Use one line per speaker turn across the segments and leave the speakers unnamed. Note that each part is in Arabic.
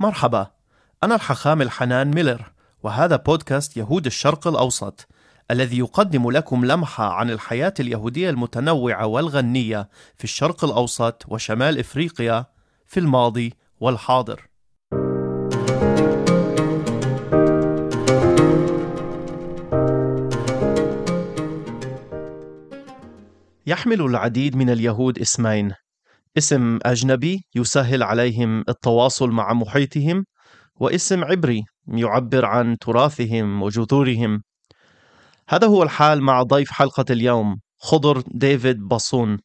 مرحبا. أنا الحخام الحنان ميلر وهذا بودكاست يهود الشرق الأوسط الذي يقدم لكم لمحة عن الحياة اليهودية المتنوعة والغنية في الشرق الأوسط وشمال إفريقيا في الماضي والحاضر. يحمل العديد من اليهود اسمين اسم أجنبي يسهل عليهم التواصل مع محيطهم واسم عبري يعبر عن تراثهم وجذورهم. هذا هو الحال مع ضيف حلقة اليوم خضر ديفيد باصون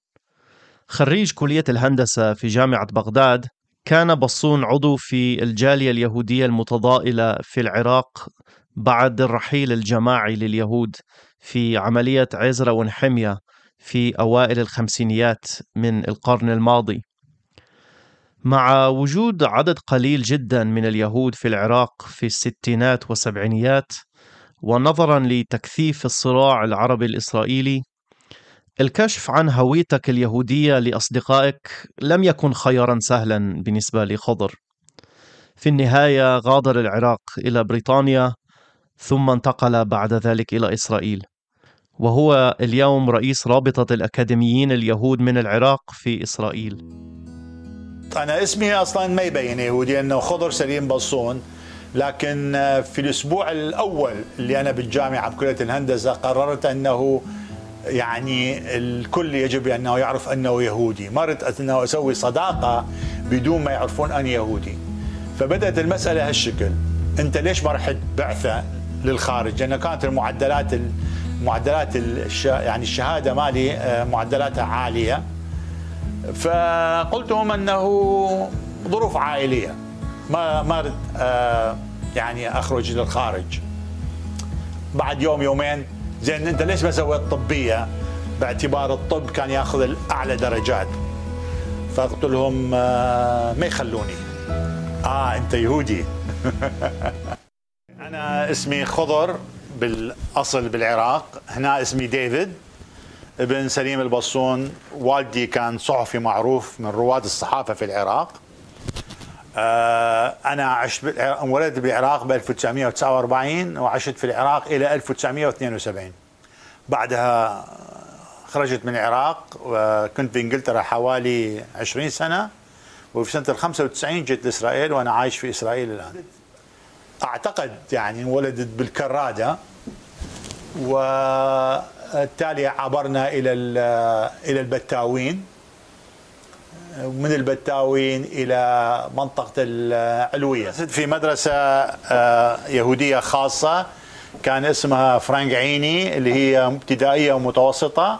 خريج كلية الهندسة في جامعة بغداد كان بصون عضو في الجالية اليهودية المتضائلة في العراق بعد الرحيل الجماعي لليهود في عملية عزرة ونحمية في أوائل الخمسينيات من القرن الماضي. مع وجود عدد قليل جدا من اليهود في العراق في الستينات والسبعينيات ونظرا لتكثيف الصراع العربي الإسرائيلي الكشف عن هويتك اليهودية لأصدقائك لم يكن خيارا سهلا بالنسبة لخضر. في النهاية غادر العراق إلى بريطانيا ثم انتقل بعد ذلك إلى إسرائيل. وهو اليوم رئيس رابطة الأكاديميين اليهود من العراق في إسرائيل.
أنا اسمي أصلا ما يبين يهودي أنه خضر سليم بصون لكن في الأسبوع الأول اللي أنا بالجامعة بكلية الهندسة قررت أنه يعني الكل يجب أنه يعرف أنه يهودي. ما أنه أسوي صداقة بدون ما يعرفون أني يهودي. فبدأت المسألة هالشكل. أنت ليش ما رحت بعثة للخارج؟ لأن كانت المعدلات معدلات الش... يعني الشهادة مالي آه، معدلاتها عالية. فقلت لهم أنه ظروف عائلية. ما ما اريد آه، يعني أخرج للخارج بعد يوم يومين زين أنت ليش ما سويت طبية؟ باعتبار الطب كان ياخذ اعلى درجات. فقلت لهم آه، ما يخلوني. آه أنت يهودي. أنا اسمي خضر. بالأصل بالعراق. هنا اسمي ديفيد. ابن سليم البصون. والدي كان صحفي معروف من رواد الصحافة في العراق. آه، أنا عشت انولدت بالعراق ب 1949 وعشت في العراق إلى 1972 بعدها خرجت من العراق وكنت بانجلترا حوالي 20 سنة. وفي سنة ال 95 جيت لإسرائيل وأنا عايش في إسرائيل الآن. أعتقد يعني انولدت بالكرادة. والتالي عبرنا إلى إلى البتاوين. من البتاوين إلى منطقة العلوية. في مدرسة آه، يهودية خاصة كان اسمها فرانك عيني اللي هي ابتدائية ومتوسطة.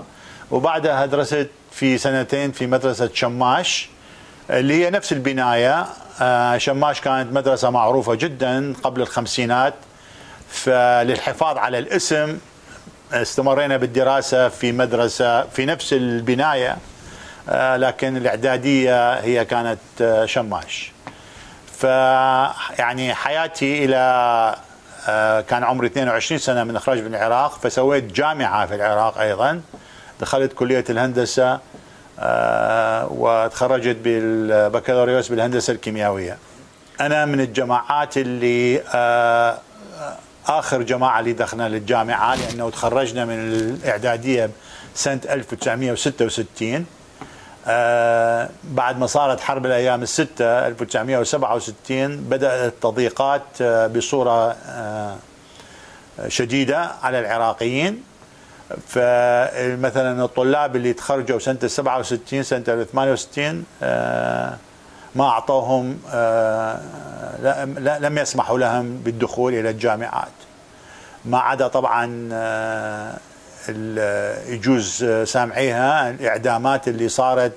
وبعدها درست في سنتين في مدرسة شماش اللي هي نفس البناية. آه، شماش كانت مدرسة معروفة جدا قبل الخمسينات. فللحفاظ على الاسم استمرينا بالدراسة في مدرسة في نفس البناية آه، لكن الإعدادية هي كانت آه، شماش فيعني حياتي إلى كان عمري 22 سنة من إخراج من العراق فسويت جامعة في العراق أيضا دخلت كلية الهندسة آه، وتخرجت بالبكالوريوس بالهندسة الكيميائية. أنا من الجماعات اللي آه، آخر جماعة اللي دخلنا للجامعة لأنه تخرجنا من الإعدادية سنة 1966 آه بعد ما صارت حرب الأيام الستة 1967 بدأت التضييقات آه بصورة آه شديدة على العراقيين. فمثلا الطلاب اللي تخرجوا سنة 67 سنة 68 آه، ما أعطوهم آه، لم يسمحوا لهم بالدخول إلى الجامعات. ما عدا طبعا آه، يجوز سامعيها الإعدامات اللي صارت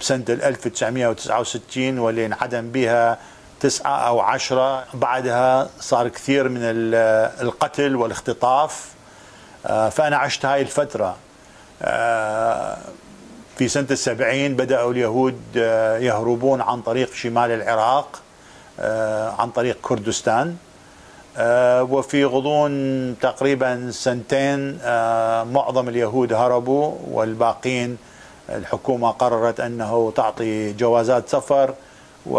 بسنة 1969 واللي انعدم بها تسعة أو عشرة. بعدها صار كثير من القتل والاختطاف آه، فأنا عشت هاي الفترة. آه، في سنة السبعين بدأوا اليهود آه، يهربون عن طريق شمال العراق عن طريق كردستان وفي غضون تقريبا سنتين معظم اليهود هربوا والباقين الحكومة قررت أنه تعطي جوازات سفر و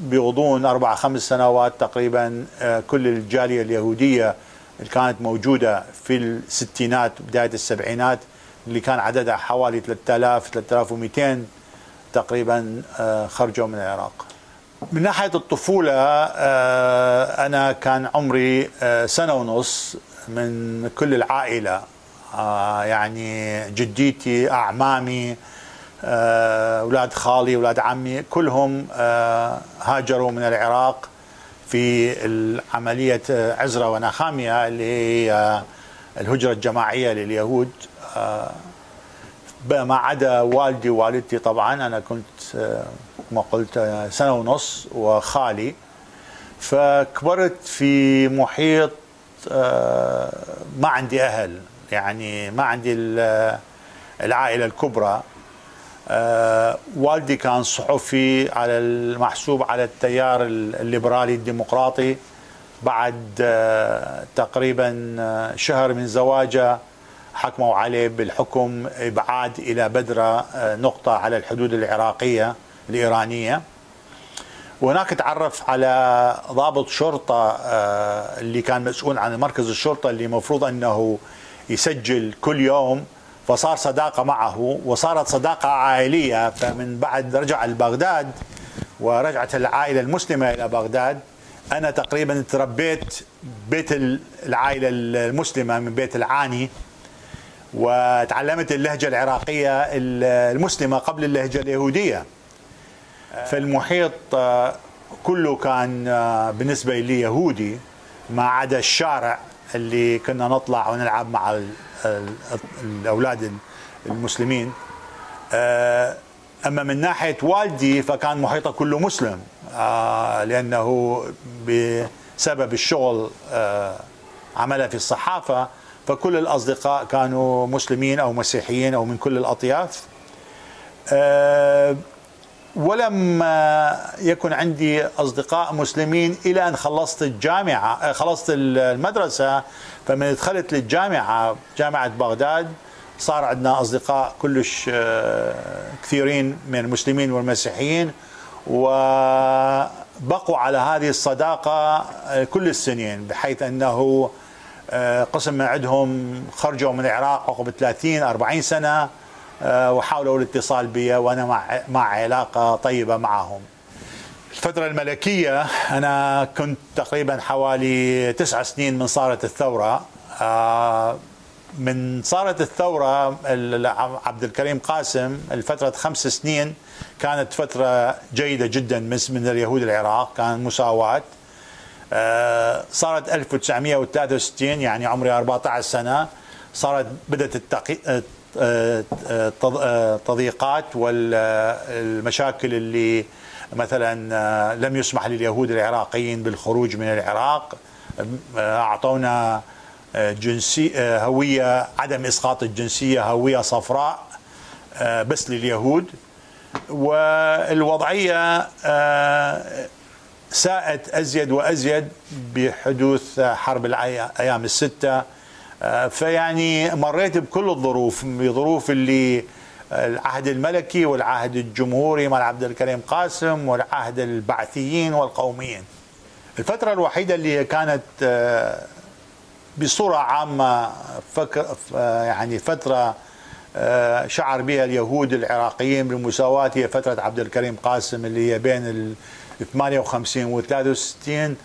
بغضون أربع خمس سنوات تقريبا آه، كل الجالية اليهودية اللي كانت موجودة في الستينات بداية السبعينات اللي كان عددها حوالي 3000 3200 تقريبا آه، خرجوا من العراق. من ناحية الطفولة آه، أنا كان عمري سنة ونص من كل العائلة. يعني جديتي أعمامي آه، أولاد خالي أولاد عمي كلهم آه، هاجروا من العراق في عمليه عزره ونخاميه اللي هي الهجرة الجماعية لليهود. آه، ما عدا والدي ووالدتي طبعا أنا كنت ما قلت سنة ونص وخالي. فكبرت في محيط ما عندي أهل يعني ما عندي العائلة الكبرى. آه والدي كان صحفي على المحسوب على التيار الليبرالي الديمقراطي. بعد آه تقريبا آه، شهر من زواجه حكموا عليه بالحكم ابعاد إلى بدره آه، نقطة على الحدود العراقية الإيرانية. وهناك تعرف على ضابط شرطة آه، اللي كان مسؤول عن مركز الشرطة اللي المفروض أنه يسجل كل يوم فصار صداقة معه وصارت صداقة عائلية فمن بعد رجع لبغداد ورجعت العائلة المسلمة إلى بغداد. أنا تقريبا تربيت بيت العائلة المسلمة من بيت العاني. وتعلمت اللهجة العراقية المسلمة قبل اللهجة اليهودية. فالمحيط آه، كله كان آه، بالنسبة لي يهودي ما عدا الشارع اللي كنا نطلع ونلعب مع الأولاد المسلمين. آه، أما من ناحية والدي فكان محيطه كله مسلم لأنه بسبب الشغل عمله في الصحافة فكل الأصدقاء كانوا مسلمين أو مسيحيين أو من كل الأطياف. ولم يكن عندي أصدقاء مسلمين إلى أن خلصت الجامعة خلصت المدرسة فمن دخلت للجامعة جامعة بغداد صار عندنا أصدقاء كلش آه، كثيرين من المسلمين والمسيحيين وبقوا على هذه الصداقة آه، كل السنين بحيث آه، قسم من عندهم خرجوا من العراق عقب 30 40 سنة وحاولوا الاتصال بي وأنا مع مع علاقة طيبة معهم. الفترة الملكية أنا كنت تقريبا حوالي تسع سنين من صارت الثورة آه، من صارت الثورة عبد الكريم قاسم الفترة خمس سنين كانت فترة جيدة جدا من اليهود العراق كان مساواة آه، صارت 1963 يعني عمري 14 سنة. صارت بدأت التضييقات والمشاكل اللي مثلا آه، لم يسمح لليهود العراقيين بالخروج من العراق. آه، أعطونا آه، جنسي هوية عدم إسقاط الجنسية هوية صفراء بس لليهود. والوضعية ساءت أزيد وأزيد بحدوث حرب الأيام الستة. فيعني مريت بكل الظروف بظروف اللي العهد الملكي والعهد الجمهوري مال عبد الكريم قاسم والعهد البعثيين والقوميين. الفترة الوحيدة اللي كانت آه، بصورة عامة فكر يعني فترة آه، شعر بها اليهود العراقيين بالمساواة هي فترة عبد الكريم قاسم اللي هي بين 58 و 63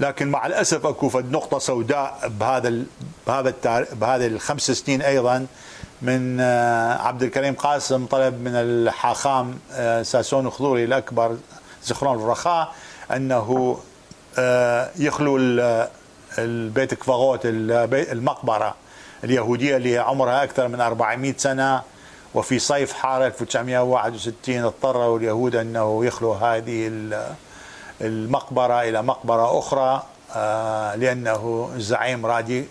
لكن مع الأسف أكو نقطة سوداء بهذا بهذا بهذه الخمس سنين أيضا من آه، عبد الكريم قاسم طلب من الحاخام آه، ساسون خضوري الأكبر زخرون الرخاء أنه آه، يخلو البيت كفاغوت المقبرة اليهودية اللي عمرها أكثر من 400 سنة. وفي صيف حار 1961 اضطروا اليهود أنه يخلوا هذه المقبرة إلى مقبرة أخرى لأنه الزعيم رادي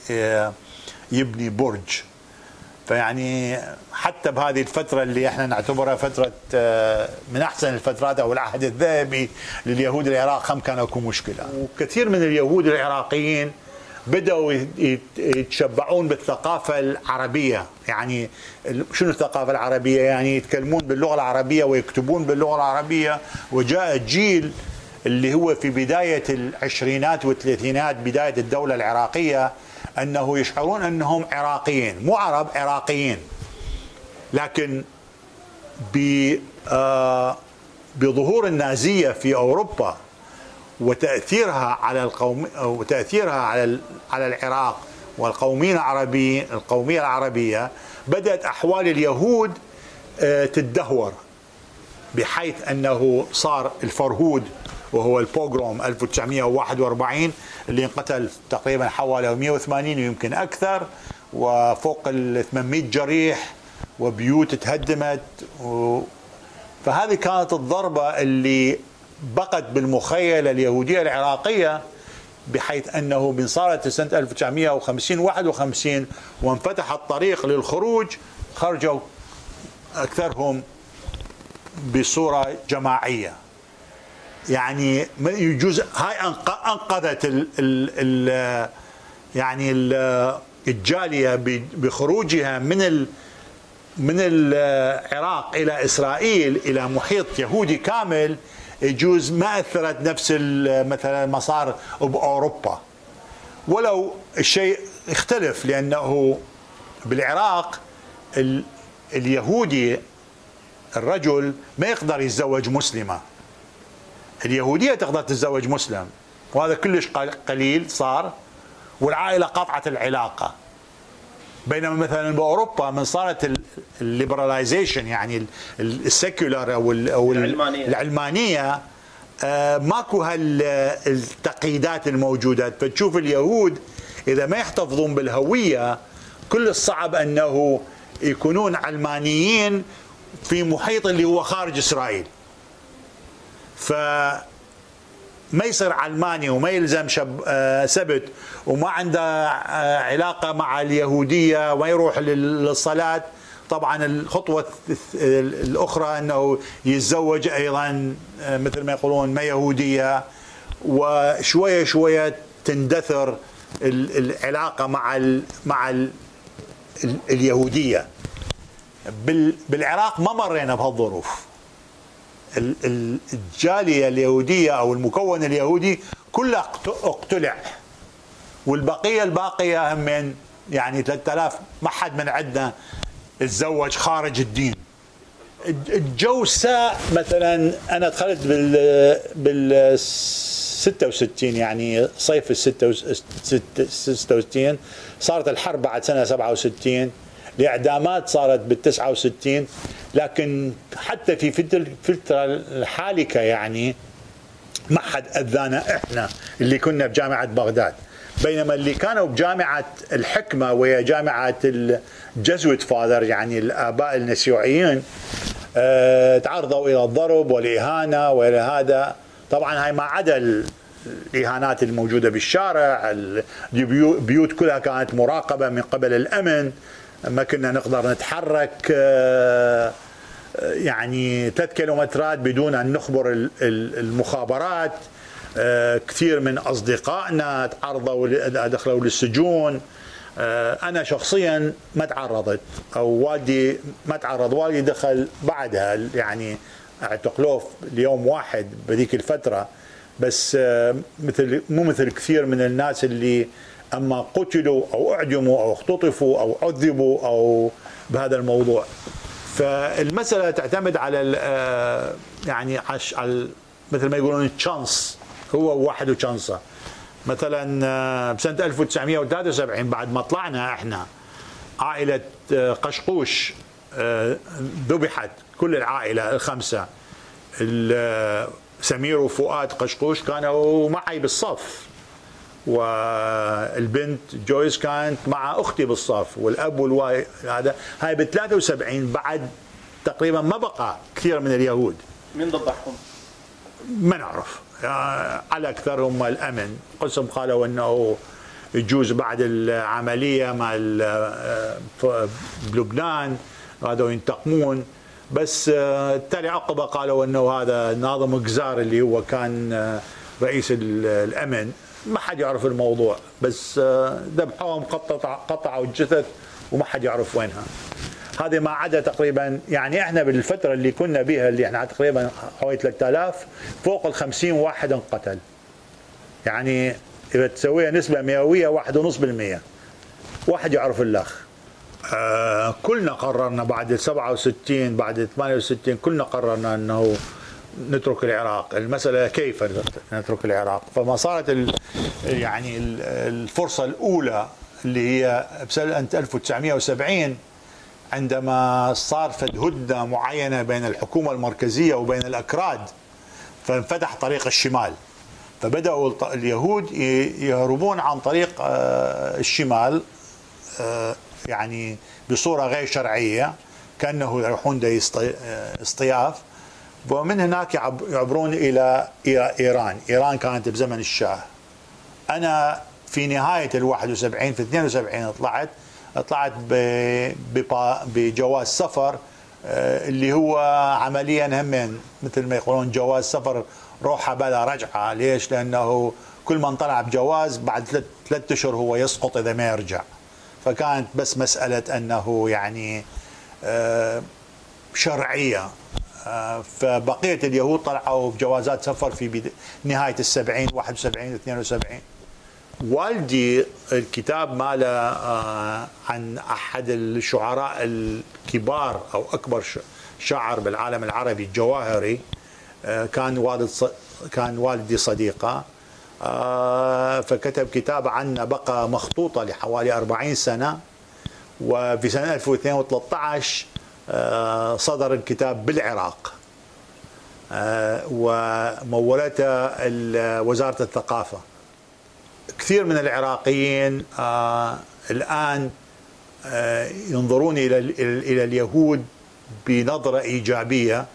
يبني برج. فيعني حتى بهذه الفترة اللي إحنا نعتبرها فترة آه، من أحسن الفترات أو العهد الذهبي لليهود العراق هم كان أكو مشكلة. وكثير من اليهود العراقيين بدأوا يتشبعون بالثقافة العربية. يعني شنو الثقافة العربية؟ يعني يتكلمون باللغة العربية ويكتبون باللغة العربية. وجاء جيل اللي هو في بداية العشرينات والثلاثينات بداية الدولة العراقية أنه يشعرون أنهم عراقيين مو عرب عراقيين. لكن آه، بظهور النازية في أوروبا وتأثيرها على القوم وتأثيرها على على العراق والقومين العربيين القومية العربية بدأت أحوال اليهود آه، تدهور بحيث أنه صار الفرهود وهو البوغروم 1941 اللي انقتل تقريبا حوالي 180 ويمكن أكثر وفوق ال 800 جريح وبيوت تهدمت و... فهذه كانت الضربة اللي بقت بالمخيلة اليهودية العراقية بحيث أنه من صارت سنة 1950 51 وانفتح الطريق للخروج خرجوا أكثرهم بصورة جماعية. يعني يجوز هاي أنقذت ال ال ال يعني الجالية بخروجها من ال من العراق إلى إسرائيل إلى محيط يهودي كامل يجوز ما أثرت نفس مثلا ما صار بأوروبا. ولو الشيء اختلف لأنه بالعراق اليهودي الرجل ما يقدر يتزوج مسلمة. اليهودية تقدر تتزوج مسلم وهذا كلش قليل صار والعائلة قطعت العلاقة. بينما مثلا بأوروبا من صارت ال liberalization يعني ال secular أو العلمانية, العلمانية آه ماكو هالتقييدات الموجودة. فتشوف اليهود إذا ما يحتفظون بالهوية كل الصعب أنه يكونون علمانيين في محيط اللي هو خارج إسرائيل. ف ما يصير علماني وما يلزم شب آه، سبت وما عنده آه، علاقة مع اليهودية وما يروح للصلاة. طبعا الخطوة الأخرى أنه يتزوج أيضا آه، مثل ما يقولون ما يهودية. وشوية شوية تندثر العلاقة مع مع ال اليهودية. بالعراق ما مرينا بهالظروف. الجالية اليهودية أو المكون اليهودي كله اقتلع. والبقيه الباقية هم من يعني 3000 ما حد من عندنا تزوج خارج الدين. الجو ساء مثلا أنا دخلت بال بال 66 يعني صيف ال 66 صارت الحرب بعد سنة 67 الاعدامات صارت بال 69 لكن حتى في فترة الحالكة يعني ما حد أذانا إحنا اللي كنا بجامعة بغداد. بينما اللي كانوا بجامعة الحكمة وهي جامعة الجزوت فاذر يعني الآباء النسيوعيين آه تعرضوا إلى الضرب والإهانة وإلى هذا. طبعا هاي ما عدا الإهانات الموجودة بالشارع البيوت كلها كانت مراقبة من قبل الأمن. ما كنا نقدر نتحرك آه يعني ثلاث كيلومترات بدون أن نخبر المخابرات آه، كثير من أصدقائنا تعرضوا دخلوا للسجون. آه، أنا شخصيا ما تعرضت أو والدي ما تعرض. والدي دخل بعدها يعني اعتقلوه ليوم واحد بذيك الفترة. بس آه، مثل مو مثل كثير من الناس اللي أما قتلوا أو أعدموا أو اختطفوا أو عذبوا أو بهذا الموضوع. فالمسألة تعتمد على آه، يعني على مثل ما يقولون التشانس هو واحد وشانسه مثلا آه، بسنة 1973 بعد ما طلعنا إحنا عائلة آه، قشقوش ذبحت كل العائلة الخمسة. سمير وفؤاد قشقوش كانوا معي بالصف. والبنت جويس كانت مع أختي بالصف والأب والواي هذا. هاي ب 73 بعد تقريبا ما بقى كثير من اليهود.
مين ذبحهم؟
ما نعرف. على أكثرهم الأمن. قسم قالوا إنه يجوز بعد العملية مع بلبنان. هذا ينتقمون. بس تالي عقبة قالوا إنه هذا ناظم قزار اللي هو كان رئيس الأمن. ما حد يعرف الموضوع بس آه، ذبحوهم قطع قطعوا الجثث وما حد يعرف وينها. هذه ما عدا تقريبا يعني إحنا بالفترة اللي كنا بها اللي إحنا تقريبا حوالي 3000 فوق ال 50 واحد انقتل. يعني إذا تسويها نسبة مئوية واحد ونص بالمئة. واحد يعرف الأخ. آه كلنا قررنا بعد 67 بعد 68 كلنا قررنا إنه نترك العراق. المسألة كيف نترك العراق؟ فما صارت يعني الفرصة الأولى اللي هي بسنة 1970 عندما صار فد هدنة معينة بين الحكومة المركزية وبين الأكراد فانفتح طريق الشمال. فبدأوا اليهود يهربون عن طريق آه، الشمال آه، يعني بصورة غير شرعية كأنه يروحون آه، اصطياف ومن هناك يعبرون إلى إيران. إيران كانت بزمن الشاه. أنا في نهاية ال 71 في 72 طلعت. طلعت بجواز سفر آه، اللي هو عمليا همين مثل ما يقولون جواز سفر روحة بلا رجعة. ليش؟ لأنه كل من طلع بجواز بعد ثلاث أشهر هو يسقط إذا ما يرجع. فكانت بس مسألة أنه يعني آه، شرعية. فبقية اليهود طلعوا بجوازات سفر في نهاية السبعين 71 72 والدي الكتاب ماله آه، عن أحد الشعراء الكبار أو أكبر شاعر بالعالم العربي الجواهري آه، كان والد كان والدي صديقة. آه، فكتب كتاب عنه بقى مخطوطة لحوالي 40 سنة. وفي سنة 2013 صدر الكتاب بالعراق. ومولته وزارة الثقافة. كثير من العراقيين آه الآن آه ينظرون إلى إلى اليهود بنظرة إيجابية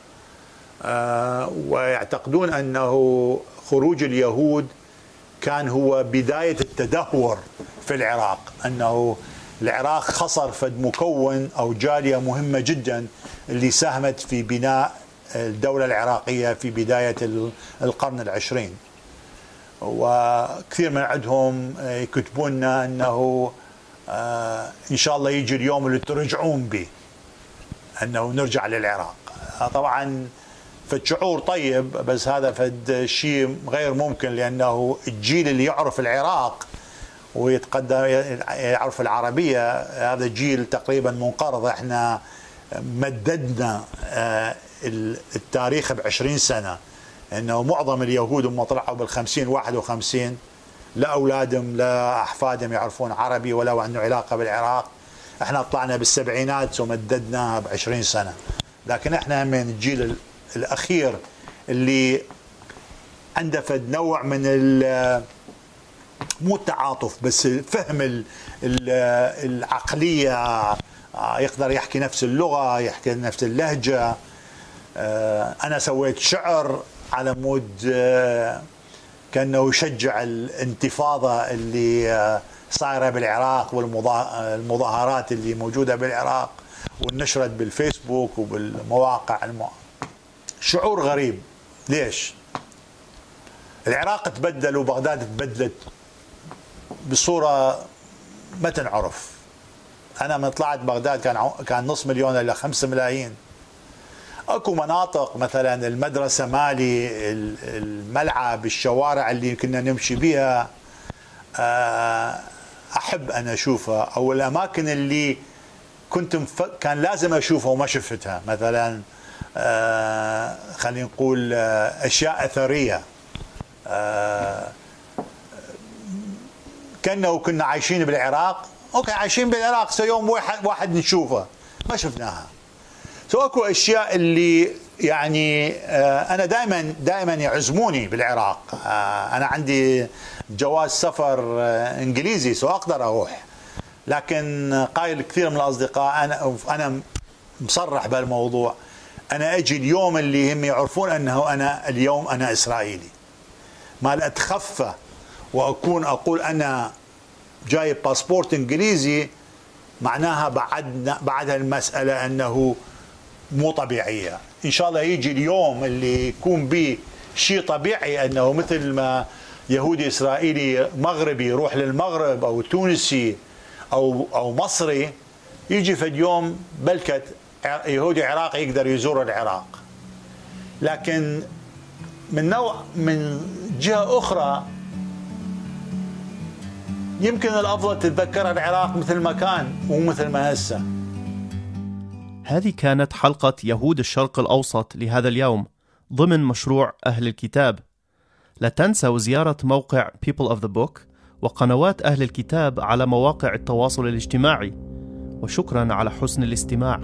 آه ويعتقدون أنه خروج اليهود كان هو بداية التدهور في العراق أنه العراق خسر فد مكون أو جالية مهمة جدا اللي ساهمت في بناء الدولة العراقية في بداية القرن العشرين. وكثير من عندهم يكتبون لنا أنه آه، إن شاء الله يجي اليوم اللي ترجعون به أنه نرجع للعراق. طبعا فد شعور طيب بس هذا فد شيء غير ممكن لأنه الجيل اللي يعرف العراق ويتقدم يعرف العربية. هذا جيل تقريبا منقرض. إحنا مددنا التاريخ ب 20 سنة. إنه معظم اليهود هم طلعوا بال 50 51 لا أولادهم لا أحفادهم يعرفون عربي ولا عنده علاقة بالعراق. إحنا طلعنا بالسبعينات ومددناها ب 20 سنة. لكن إحنا من الجيل الأخير اللي عنده فد نوع من مو التعاطف بس فهم العقلية آه، يقدر يحكي نفس اللغة يحكي نفس اللهجة آه، أنا سويت شعر على مود آه، كأنه يشجع الانتفاضة اللي صايرة بالعراق والمظاهرات اللي موجودة بالعراق ونشرت بالفيسبوك وبالمواقع الم... شعور غريب ليش؟ العراق تبدل وبغداد تبدلت بصورة ما تنعرف. أنا من طلعت بغداد كان كان نص مليون إلى خمسة ملايين. أكو مناطق مثلا المدرسة مالي الملعب الشوارع اللي كنا نمشي بها آه، أحب أن أشوفها. أو الأماكن اللي كنت مف... كان لازم أشوفها وما شفتها. مثلا آه، خلينا نقول آه، أشياء أثرية. كأنه كنا عايشين بالعراق. okay عايشين بالعراق. so يوم واحد واحد نشوفه. ما شفناها. so أكو أشياء اللي يعني آه، أنا دائما دائما يعزموني بالعراق. آه، أنا عندي جواز سفر آه، إنجليزي so أقدر أروح. لكن قايل كثير من الأصدقاء أنا أنا مصرح بهالموضوع. أنا أجي اليوم اللي هم يعرفون أنه أنا اليوم أنا إسرائيلي. ما أتخفى وأكون أقول أنا جايب باسبورت إنجليزي معناها بعد بعد المسألة أنه مو طبيعية. إن شاء الله يجي اليوم اللي يكون به شيء طبيعي أنه مثل ما يهودي إسرائيلي مغربي يروح للمغرب أو تونسي أو أو مصري يجي في اليوم بلكت يهودي عراقي يقدر يزور العراق. لكن من نوع من جهة أخرى يمكن الأفضل تتذكر العراق مثل ما كان ومثل ما هسه.
هذه كانت حلقة يهود الشرق الأوسط لهذا اليوم ضمن مشروع أهل الكتاب. لا تنسوا زيارة موقع People of the Book وقنوات أهل الكتاب على مواقع التواصل الاجتماعي. وشكرا على حسن الاستماع.